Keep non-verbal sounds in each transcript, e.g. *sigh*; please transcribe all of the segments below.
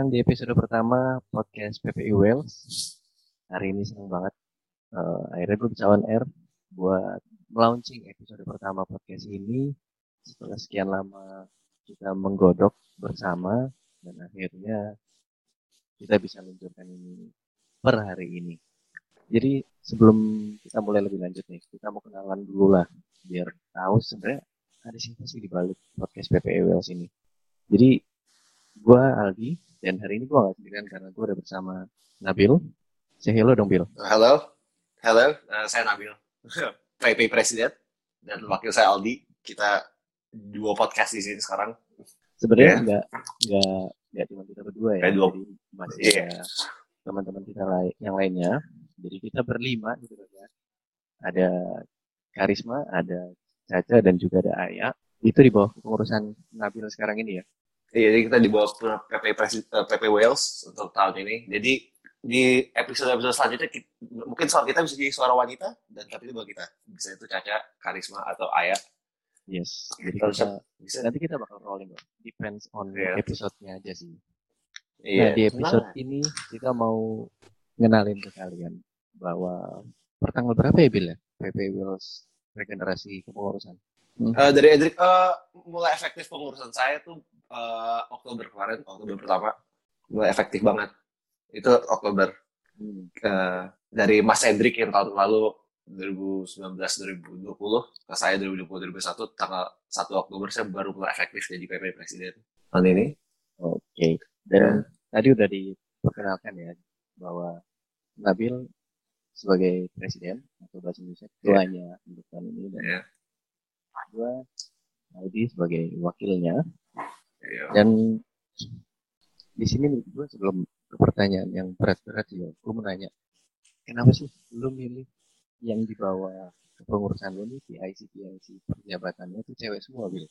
Datang di episode pertama podcast PPI Wales. Hari ini senang banget. Uh, akhirnya gue bisa on air buat launching episode pertama podcast ini. Setelah sekian lama kita menggodok bersama dan akhirnya kita bisa luncurkan ini per hari ini. Jadi sebelum kita mulai lebih lanjut nih, kita mau kenalan dulu lah biar tahu sebenarnya ada siapa sih di balik podcast PPI Wales ini. Jadi gue Aldi dan hari ini gue gak sendirian karena gue udah bersama Nabil. Say hello dong Bil. Halo, halo, uh, saya Nabil, *laughs* PP Presiden dan wakil saya Aldi. Kita dua podcast di sini sekarang. Sebenarnya nggak yeah. nggak nggak cuma kita berdua ya, dua. jadi masih Yeah. ada teman-teman kita lain yang lainnya. Jadi kita berlima gitu kan ya. Ada Karisma, ada Caca dan juga ada Aya. Itu di bawah pengurusan Nabil sekarang ini ya. Iya, jadi kita di bawah PP Presi- eh, PP Wales untuk tahun ini. Jadi di episode-episode selanjutnya ki- mungkin suara kita bisa jadi suara wanita dan tapi itu buat kita bisa itu Caca, Karisma atau Aya. Yes. Jadi kita, bisa. nanti kita bakal rolling. Depends on Iya. episode-nya aja sih. Nah, Iya. di episode Nah, ini kita mau ngenalin ke kalian bahwa pertanggal berapa ya Bill ya? PP Wheels regenerasi kepengurusan. Eh, dari Edric eh, mulai efektif pengurusan saya tuh eh, Oktober kemarin, Oktober pertama mulai efektif banget. Itu Oktober. Hmm. eh, dari Mas Hendrik yang tahun lalu 2019-2020 ke saya 2020-2021 tanggal 1 Oktober saya baru mulai efektif jadi PP Presiden tahun ini. Oke. Dan tadi udah diperkenalkan ya bahwa Nabil sebagai presiden atau bahasa Indonesia ketuanya untuk tahun ini dan Iya. Gue Aldi sebagai wakilnya Iya. dan di sini gue sebelum ke pertanyaan yang berat-berat sih, gue mau nanya kenapa sih lu milih yang di bawah kepengurusan lu nih PIC PIC perjabatannya tuh cewek semua bil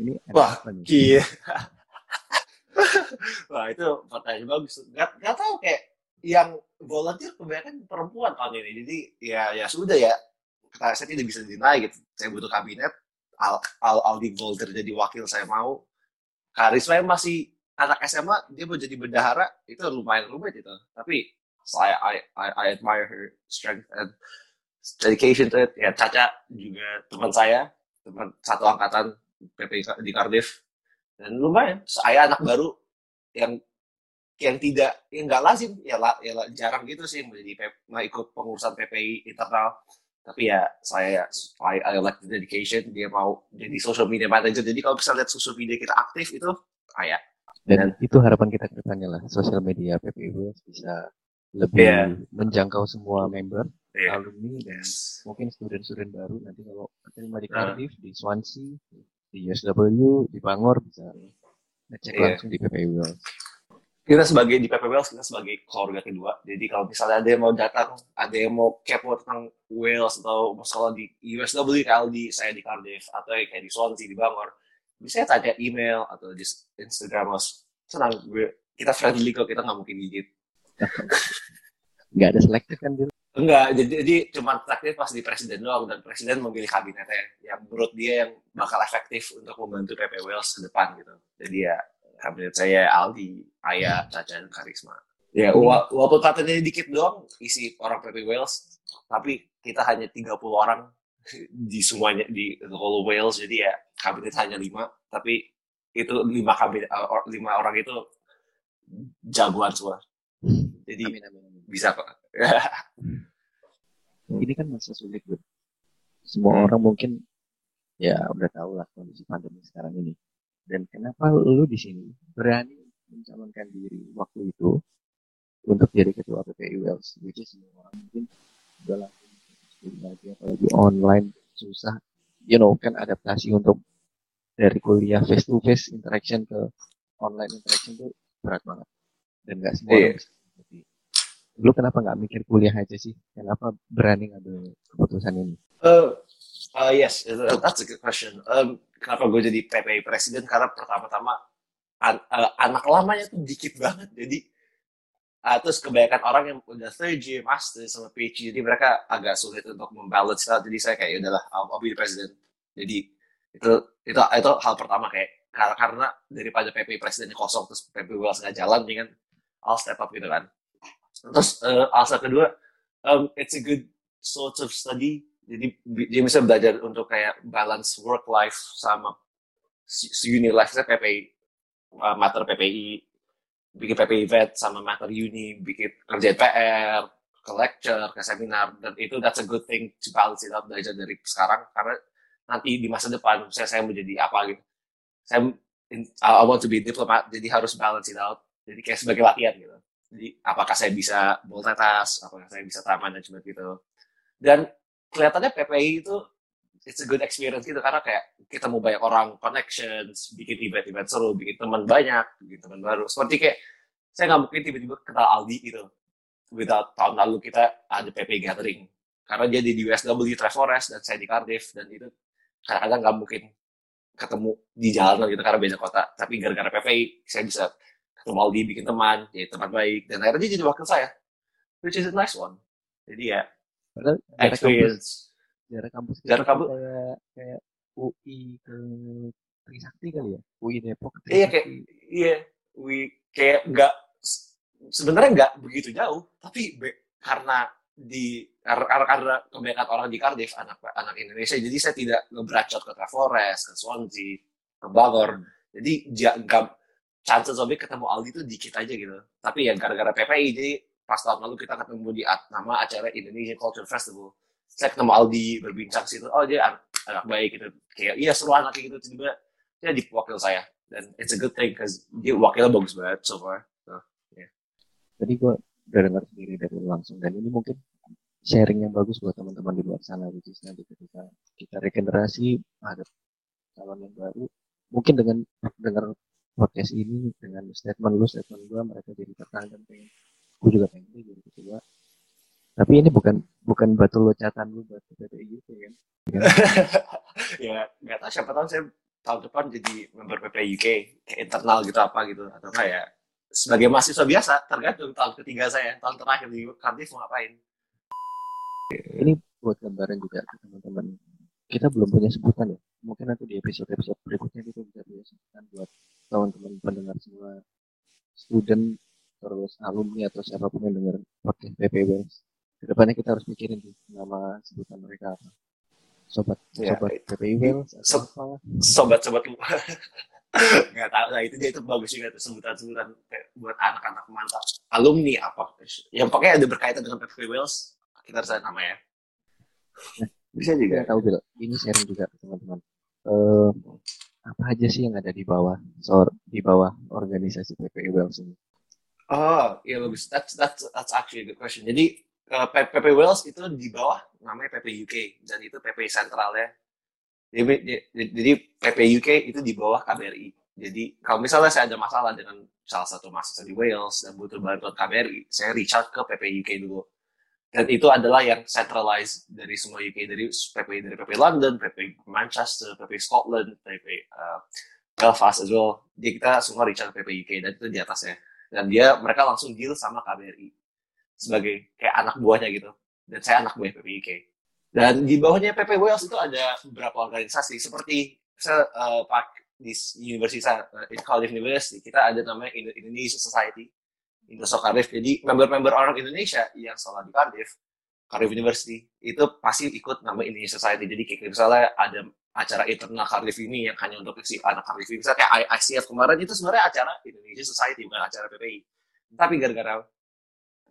ini Wah? Iya. *laughs* Wah itu pertanyaan bagus. Gak, gak tau kayak yang volunteer kebanyakan perempuan tahun ini. Jadi ya ya sudah ya. Kita, saya tidak bisa deny gitu. Saya butuh kabinet. Al, Al Aldi volunteer jadi wakil saya mau. Karisma yang masih anak SMA dia mau jadi bendahara itu lumayan rumit itu. Tapi saya I, I, I admire her strength and dedication to it. Ya Caca juga teman saya, teman satu angkatan PP di Cardiff dan lumayan saya anak baru yang yang tidak yang nggak lazim ya, la- ya la- jarang gitu sih menjadi P- mau ikut pengurusan PPI internal tapi ya saya I, I like the dedication dia mau jadi social media manager jadi kalau bisa lihat social media kita aktif itu kayak dan itu harapan kita ke depannya lah sosial media PP Wheels bisa lebih Iya. menjangkau semua member ya alumni dan yes. mungkin student-student baru nanti kalau terima di Nah. Cardiff di Swansea di USW di Bangor bisa ngecek Iya. langsung di PP Wheels kita sebagai di PP Wales kita sebagai keluarga kedua. Jadi kalau misalnya ada yang mau datang ada yang mau kepo tentang Wales atau sekolah di USW kalau di saya di Cardiff atau kayak di Swansea di Bangor bisa tanya email atau di Instagram mas senang kita friendly kok kita nggak mungkin gigit *laughs* nggak ada selektif kan Bil? enggak jadi, jadi cuma terakhir pas di presiden doang dan presiden memilih kabinetnya yang menurut dia yang bakal efektif untuk membantu PP Wales ke depan gitu. Jadi ya kabinet saya Aldi Aya Caca dan Karisma ya wa- walaupun katanya dikit doang isi orang PP Wales tapi kita hanya 30 orang di semuanya di the whole Wales jadi ya kabinet hanya lima tapi itu lima kabinet or- lima orang itu jagoan semua jadi amin amin, amin. bisa kok *laughs* ini kan masa sulit Bil. semua Hmm. orang mungkin ya udah tahu lah kondisi pandemi sekarang ini dan kenapa lu di sini berani mencalonkan diri waktu itu untuk jadi ketua PPI Wales which is semua orang mungkin udah langsung lagi apalagi online susah. You know kan adaptasi untuk dari kuliah face to face interaction ke online interaction itu berat banget. Dan nggak semua Iya. orang lu kenapa nggak mikir kuliah aja sih? Kenapa berani ngambil keputusan ini? Uh, uh, yes, uh, that's a good question. Um, kenapa gue jadi PPI presiden? Karena pertama-tama an- uh, anak lamanya tuh dikit banget. Jadi uh, terus kebanyakan orang yang udah third year master sama PhD, jadi mereka agak sulit untuk membalance lah. Jadi saya kayak "Ya udahlah, I'll, I'll be the. Jadi itu itu itu hal pertama kayak karena, karena daripada PP presidennya kosong terus PP Wales nggak jalan dengan I'll step up gitu kan terus uh, alasan kedua um, it's a good sort of study jadi dia bisa belajar untuk kayak balance work life sama uni life saya PPI uh, mater PPI bikin PPI event sama mater uni bikin kerja PR ke lecture ke seminar dan itu that's a good thing to balance it out belajar dari sekarang karena nanti di masa depan saya saya menjadi apa gitu saya I want to be diplomat jadi harus balance it out jadi kayak sebagai latihan gitu. Jadi apakah saya bisa multitask apakah saya bisa time management gitu. Dan kelihatannya PPI itu it's a good experience gitu. Karena kayak kita mau banyak orang connections bikin event-event seru bikin teman banyak bikin teman baru. Seperti kayak saya nggak mungkin tiba-tiba kenal Aldi gitu. Without tahun lalu kita ada PP gathering. Karena dia di USW Treforest dan saya di Cardiff dan itu kadang-kadang nggak mungkin ketemu di jalanan gitu karena beda kota. Tapi gara-gara PPI saya bisa ketemu Aldi bikin teman jadi teman baik dan akhirnya dia jadi wakil saya which is a nice one. Jadi ya Padahal experience jarak kampus jarak kampus kayak kayak UI ke Trisakti kali ya? UI Depok ke iya kayak iya UI kayak nggak sebenarnya nggak begitu jauh tapi be, karena di karena, karena kebanyakan orang di Cardiff anak anak Indonesia jadi saya tidak ngebracot ke Forest ke Swansea ke Bangor. Jadi nggak chance zombie ketemu Aldi itu dikit aja gitu. Tapi ya gara-gara PPI jadi pas tahun lalu kita ketemu di nama acara Indonesian Culture Festival. Saya ketemu Aldi berbincang situ. Oh dia anak, baik gitu. Kayak iya seru anak gitu. Tiba dia di wakil saya. Dan it's a good thing because dia wakilnya bagus banget so far. Tadi gue udah dengar sendiri dari langsung. Dan ini mungkin sharing yang bagus buat teman-teman di luar sana which nanti ketika kita regenerasi ada calon yang baru mungkin dengan dengar podcast ini dengan statement lu statement gue mereka jadi tertarik dan pengen gue juga pengen kedua tapi ini bukan bukan batu locatan lu buat PPI gitu kan? *laughs* Ya nggak tahu siapa tahu saya tahun depan jadi member PPI UK kayak internal gitu apa gitu atau kayak sebagai mahasiswa biasa tergantung tahun ketiga saya tahun terakhir di Cardiff mau ngapain. Ini buat gambaran juga ke teman-teman kita belum punya sebutan ya mungkin nanti di episode-episode berikutnya kita bisa punya sebutan buat teman-teman pendengar semua student terus alumni atau siapa pun yang dengar podcast PPWS ke depannya kita harus mikirin tuh nama sebutan mereka apa. Sobat ya, sobat. PPWS sobat sobat lupa. *laughs* Nggak tahu nah itu dia itu bagus juga tuh sebutan-sebutan buat anak-anak mantap. Alumni apa? Yang pokoknya ada berkaitan dengan PPW Wales kita harus nama ya. Nah, *laughs* bisa juga. Tahu Bill ini sharing juga ke teman-teman. Uh, apa aja sih yang ada di bawah so, di bawah organisasi PPW Wales ini oh iya bagus that's that's that's actually a good question jadi uh, eh, PP Wales itu di bawah namanya PP UK dan itu PP sentral ya jadi, jadi PP UK itu di bawah KBRI. Jadi kalau misalnya saya ada masalah dengan salah satu mahasiswa di Wales dan butuh bantuan KBRI, saya reach out ke PP UK dulu. Dan itu adalah yang centralized dari semua UK, dari PP dari PP London, PP Manchester, PP Scotland, PP uh, Belfast as well. Jadi kita semua reach out ke PP UK dan itu di atasnya. Dan dia mereka langsung deal sama KBRI sebagai kayak anak buahnya gitu. Dan saya anak buah PP UK. Dan di bawahnya PP Wales itu ada beberapa organisasi seperti saya uh, pak di Universitas uh, Cardiff University kita ada namanya Indonesia Society Indonesia Cardiff. Jadi member-member orang Indonesia yang sekolah di Cardiff, Cardiff University itu pasti ikut nama Indonesia Society. Jadi kayak misalnya ada acara internal Cardiff ini yang hanya untuk si anak Cardiff ini. Misalnya kayak ICF kemarin itu sebenarnya acara Indonesia Society bukan acara PPI. Tapi gara-gara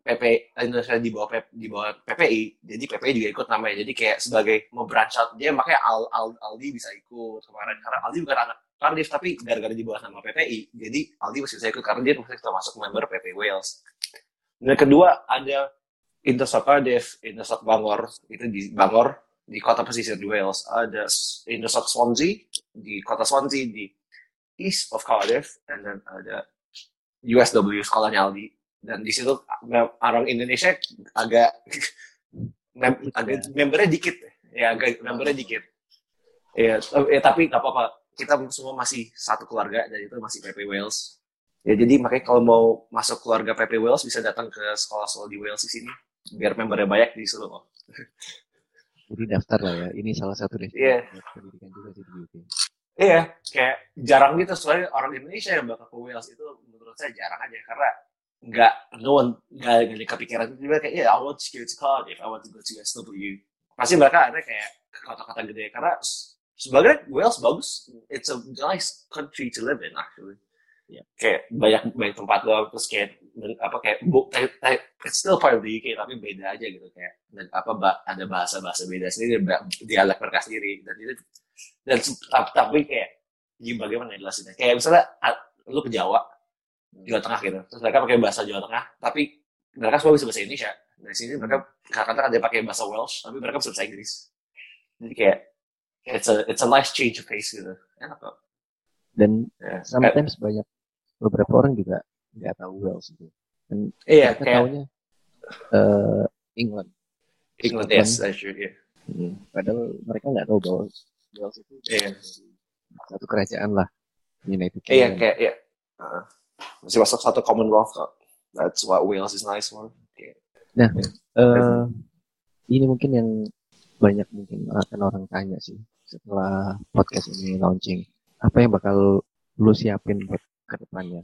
PP Indonesia di bawah di bawah PPI, jadi PPI juga ikut namanya. Jadi kayak sebagai mau branch out, dia makanya Al, Al, Aldi bisa ikut kemarin karena Aldi bukan anak Cardiff tapi gara-gara di bawah nama PPI, jadi Aldi masih bisa ikut karena dia masih termasuk member PP Wales. Dan kedua ada Intersok Cardiff, Intersok Bangor itu di Bangor di kota pesisir di Wales. Ada Intersok Swansea di kota Swansea di east of Cardiff, and then ada USW sekolahnya Aldi dan di situ orang Indonesia agak *laughs* mem agak membernya dikit. Ya agak membernya dikit. Ya, ya tapi nggak apa-apa. Kita semua masih satu keluarga dan itu masih PP Wales. Ya jadi makanya kalau mau masuk keluarga PP Wales bisa datang ke sekolah-sekolah di Wales di sini. Biar membernya banyak di seluruh *laughs* jadi daftar lah ya. Ini salah satu deh. Yeah. pendidikan juga sih di UK iya kayak jarang gitu. Soalnya orang Indonesia yang bakal ke Wales itu menurut saya jarang aja. Karena nggak no one nggak nggak kepikiran. Juga kayak yeah I want to go to Cardiff I want to go to SW pasti mereka ada kayak ke kota-kota gede. Karena sebagai Wales bagus. It's a nice country to live in actually. Yeah. kayak banyak banyak tempat loh terus kayak apa kayak it's still part of the UK tapi beda aja gitu kayak dan apa ada bahasa bahasa beda sendiri dialek mereka sendiri dan itu dan tapi kayak gimana bagaimana jelasinnya? Kayak misalnya lu ke Jawa Jawa Tengah gitu terus mereka pakai bahasa Jawa Tengah tapi mereka semua bisa bahasa Indonesia. Dari sini mereka kadang-kadang ada pakai bahasa Welsh tapi mereka bisa bahasa Inggris. Jadi kayak it's a it's a nice change of pace gitu. Enak kok. Dan yeah. sometimes banyak beberapa orang juga nggak tahu Welsh itu dan iya mereka kayak, tahunya uh, England England yes that's true yeah. Hmm. Padahal mereka nggak tahu bahwa Wales itu yeah. satu kerajaan lah United Kingdom. Iya kayak ya. Uh, masih masuk satu Commonwealth kok. That's what Wales is nice one. Yeah. Nah, uh, ini mungkin yang banyak mungkin akan orang tanya sih setelah podcast ini launching. Apa yang bakal lu siapin buat ke depannya?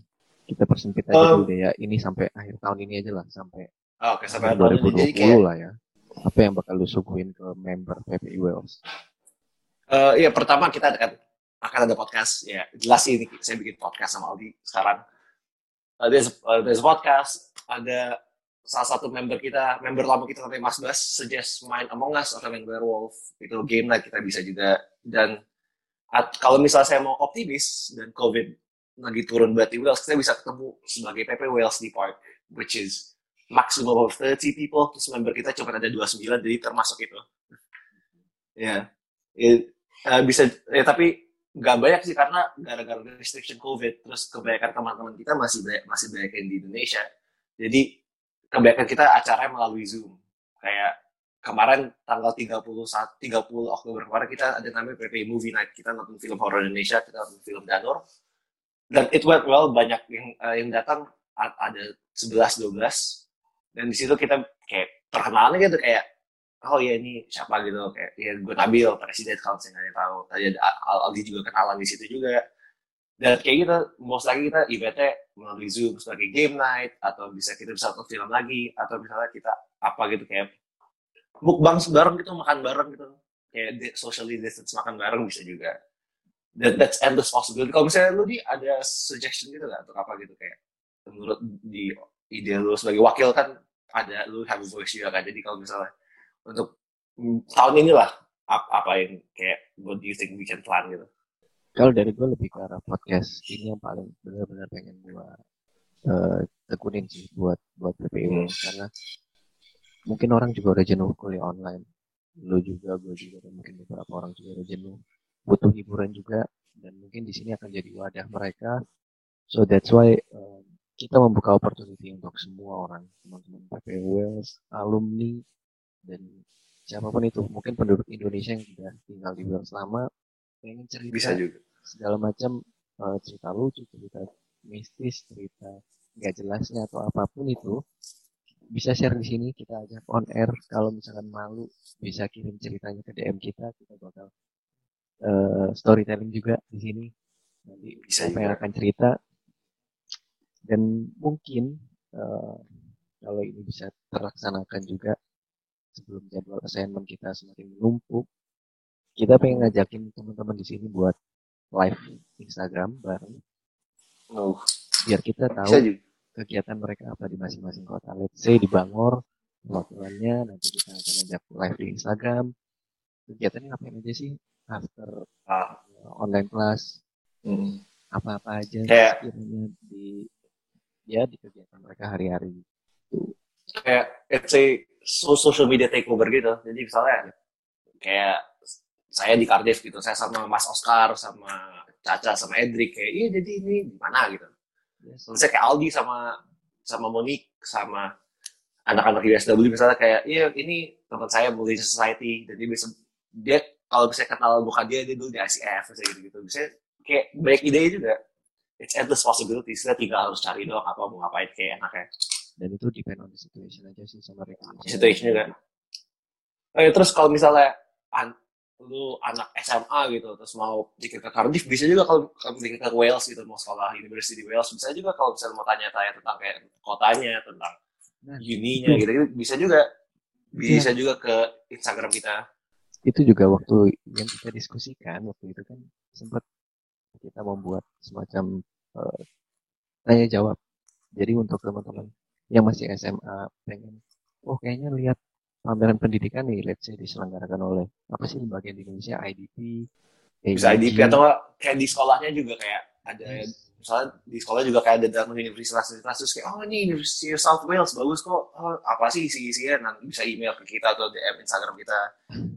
Kita persempit aja um, dulu deh ya. Ini sampai akhir tahun ini aja lah sampai oh, okay, sampai 2020 kayak... lah ya. Apa yang bakal lu suguhin ke member PPI Wales? Uh, ya pertama kita akan akan ada podcast ya jelas ini saya bikin podcast sama Aldi sekarang. Uh, there's, uh, there's podcast ada salah satu member kita member lama kita namanya Mas Bas suggest main Among Us atau main Werewolf itu game lah kita bisa juga dan at, kalau misalnya saya mau optimis dan COVID lagi turun berarti Wales kita bisa ketemu sebagai PP Wales di park which is maximum of 30 people terus member kita cuma ada 29 jadi termasuk itu. Ya yeah uh, bisa ya tapi nggak banyak sih karena gara-gara restriction covid terus kebanyakan teman-teman kita masih banyak masih banyak yang di Indonesia. Jadi kebanyakan kita acaranya melalui zoom. Kayak kemarin tanggal 31 30 Oktober kemarin kita ada namanya PP Movie Night. Kita nonton film horor Indonesia kita nonton film Danur dan it went well banyak yang uh, yang datang ada 11 12 dan di situ kita kayak perkenalan gitu kayak oh ya ini siapa gitu kayak ya gue Nabil presiden kalau saya nggak tahu. Tadi ada Aldi juga kenalan di situ juga. Dan kayak gitu most lagi kita eventnya melalui zoom sebagai game night atau bisa kita bisa nonton film lagi atau misalnya kita apa gitu kayak mukbang bareng gitu makan bareng gitu. Kayak socially distance makan bareng bisa juga that, that's endless possibility. Kalau misalnya lu di ada suggestion gitu nggak? Untuk apa gitu? Kayak menurut di ide lu sebagai wakil kan ada lu have a voice juga kan? Jadi kalau misalnya untuk tahun inilah apa, apa yang kayak what do you think we can plan gitu? Kalau dari gue lebih ke arah podcast. Ini yang paling benar-benar pengen gue uh, tekunin sih buat buat PPU hmm. karena mungkin orang juga udah jenuh kuliah online. Lo juga gue juga dan mungkin beberapa orang juga udah jenuh butuh hiburan juga dan mungkin di sini akan jadi wadah mereka. So that's why uh, kita membuka opportunity untuk semua orang teman-teman PPU alumni dan siapa pun itu. Mungkin penduduk Indonesia yang sudah tinggal di luar selama pengen cerita bisa juga. segala macam uh, cerita lucu cerita mistis cerita nggak jelasnya atau apa pun itu bisa share di sini. Kita ajak on air. Kalau misalkan malu bisa kirim ceritanya ke DM kita kita bakal uh, storytelling juga di sini nanti bisa apa yang akan cerita dan mungkin uh, kalau ini bisa terlaksanakan juga sebelum jadwal assignment kita semakin menumpuk, kita pengen ngajakin teman-teman di sini buat live Instagram bareng. Oh. Biar kita tahu kegiatan mereka apa di masing-masing kota. Let's say di Bangor, perwakilannya nanti kita akan ajak live di Instagram. Kegiatannya ngapain aja sih? After ah. online class, hmm. apa-apa aja kayak di ya di kegiatan mereka hari-hari. Kayak let's say social media takeover gitu. Jadi misalnya kayak saya di Cardiff gitu, saya sama Mas Oscar, sama Caca, sama Edric kayak iya jadi ini gimana gitu. Misalnya kayak Aldi sama sama Monique sama anak-anak USW misalnya kayak iya ini teman saya Bully Society dan dia bisa dia kalau bisa kenal muka dia dia dulu di ICF misalnya gitu gitu bisa kayak banyak ide juga. It's endless possibilities. Kita tinggal harus cari doang apa mau ngapain kayak enaknya. Dan itu depend on the situation aja sih sama regulasi situation juga. Oh, ya, terus kalau misalnya lu anak SMA gitu terus mau dikit ke Cardiff bisa juga kalau kalau dikit ke Wales gitu mau sekolah University di Wales bisa juga kalau misalnya mau tanya-tanya tentang kayak kotanya tentang Nah, uninya gitu, gitu bisa juga bisa juga ke Instagram kita itu juga waktu yang kita diskusikan waktu itu kan sempat kita membuat semacam eh, tanya jawab. Jadi untuk teman-teman yang masih SMA pengen, oh kayaknya lihat pameran pendidikan nih, let's say diselenggarakan oleh apa sih bagian di Indonesia IDP, bisa AUG. IDP atau kayak di sekolahnya juga kayak ada Yes. Misalnya di sekolah juga kayak ada dalam universitas-universitas terus kayak oh ini University of South Wales bagus kok. Oh, apa sih isi-isinya nanti bisa email ke kita atau DM Instagram kita.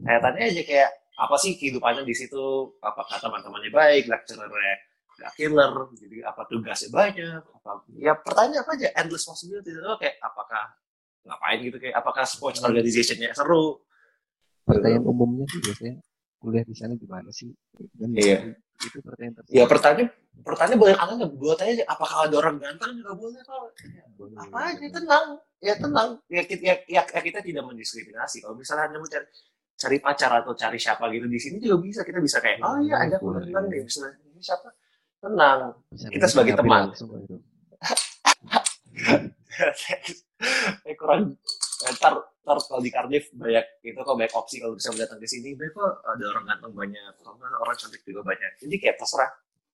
Kayak tanya aja kayak apa sih kehidupannya di situ? Apakah teman-temannya baik? Lecturernya gak killer? Jadi apa tugasnya banyak? Apa ya pertanyaan apa aja? Endless possibility. Itu kayak apakah ngapain gitu? Kayak apakah sports organization-nya seru? Pertanyaan umumnya sih biasanya kuliah di sana gimana sih? Dan Iya. Itu pertanyaan tersebut. ya pertanyaan pertanyaan banyak anak buat aja apakah ada orang ganteng juga boleh kok Boleh, apa boleh, aja boleh. tenang ya tenang ya kita, ya, ya, ya kita tidak mendiskriminasi kalau misalnya anda mau cari, pacar atau cari siapa gitu di sini juga bisa kita bisa kayak oh iya ada Boleh, boleh. nih misalnya ini siapa tenang kita sebagai teman. langsung kok itu. *laughs* eh kurang ntar ntar kalau di Cardiff banyak itu kok banyak opsi kalau bisa datang ke sini banyak kok ada orang ganteng banyak nggak orang cantik juga banyak jadi kayak terserah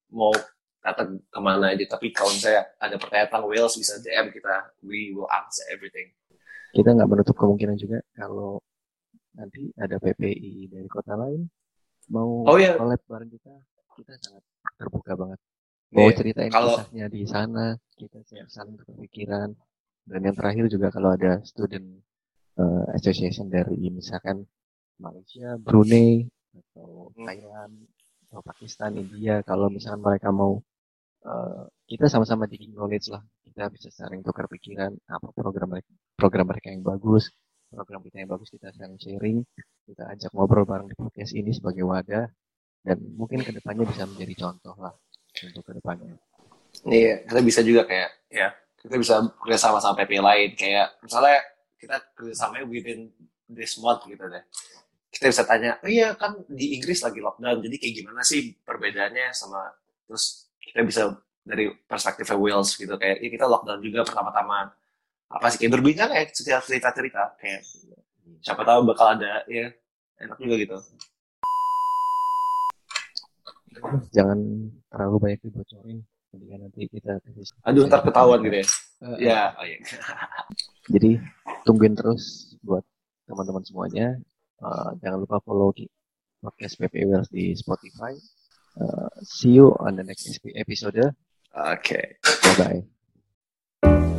mau datang ke mana aja tapi kalau saya ada pertanyaan tentang Wales bisa DM kita we will answer everything Kita nggak menutup kemungkinan juga kalau nanti ada PPI dari kota lain mau Oh, iya. collab bareng kita, kita sangat terbuka banget. Mau Iya, ceritain kalau- kisahnya di sana, kita siap saling berpikiran. Dan yang terakhir juga kalau ada student eh, association dari misalkan Malaysia, Brunei, atau Hmm. Thailand, atau Pakistan, India, kalau misalkan mereka mau eh, kita sama-sama digging knowledge lah, kita bisa saling tukar pikiran apa program mereka, program mereka yang bagus, program kita yang bagus kita saling sharing, kita ajak ngobrol bareng di podcast ini sebagai wadah dan mungkin ke depannya bisa menjadi contoh lah untuk ke depannya. Iya, kita bisa juga kayak ya kita bisa kerja sama PP lain kayak misalnya kita kerja sama within this month gitu deh. Kita bisa tanya, oh iya kan di Inggris lagi lockdown, jadi kayak gimana sih perbedaannya sama terus kita bisa dari perspektif Wales gitu kayak ya kita lockdown juga pertama-tama apa sih kayak berbincang ya cerita cerita cerita kayak siapa tahu bakal ada ya enak juga gitu. Jangan terlalu banyak dibocorin, kemudian nanti kita Aduh ntar ketahuan gitu ya. Eh, Ya, oh iya. *laughs* Jadi tungguin terus buat teman-teman semuanya. Uh, jangan lupa follow ki- podcast PP Wells di Spotify. Uh, see you on the next episode. Oke. Bye bye.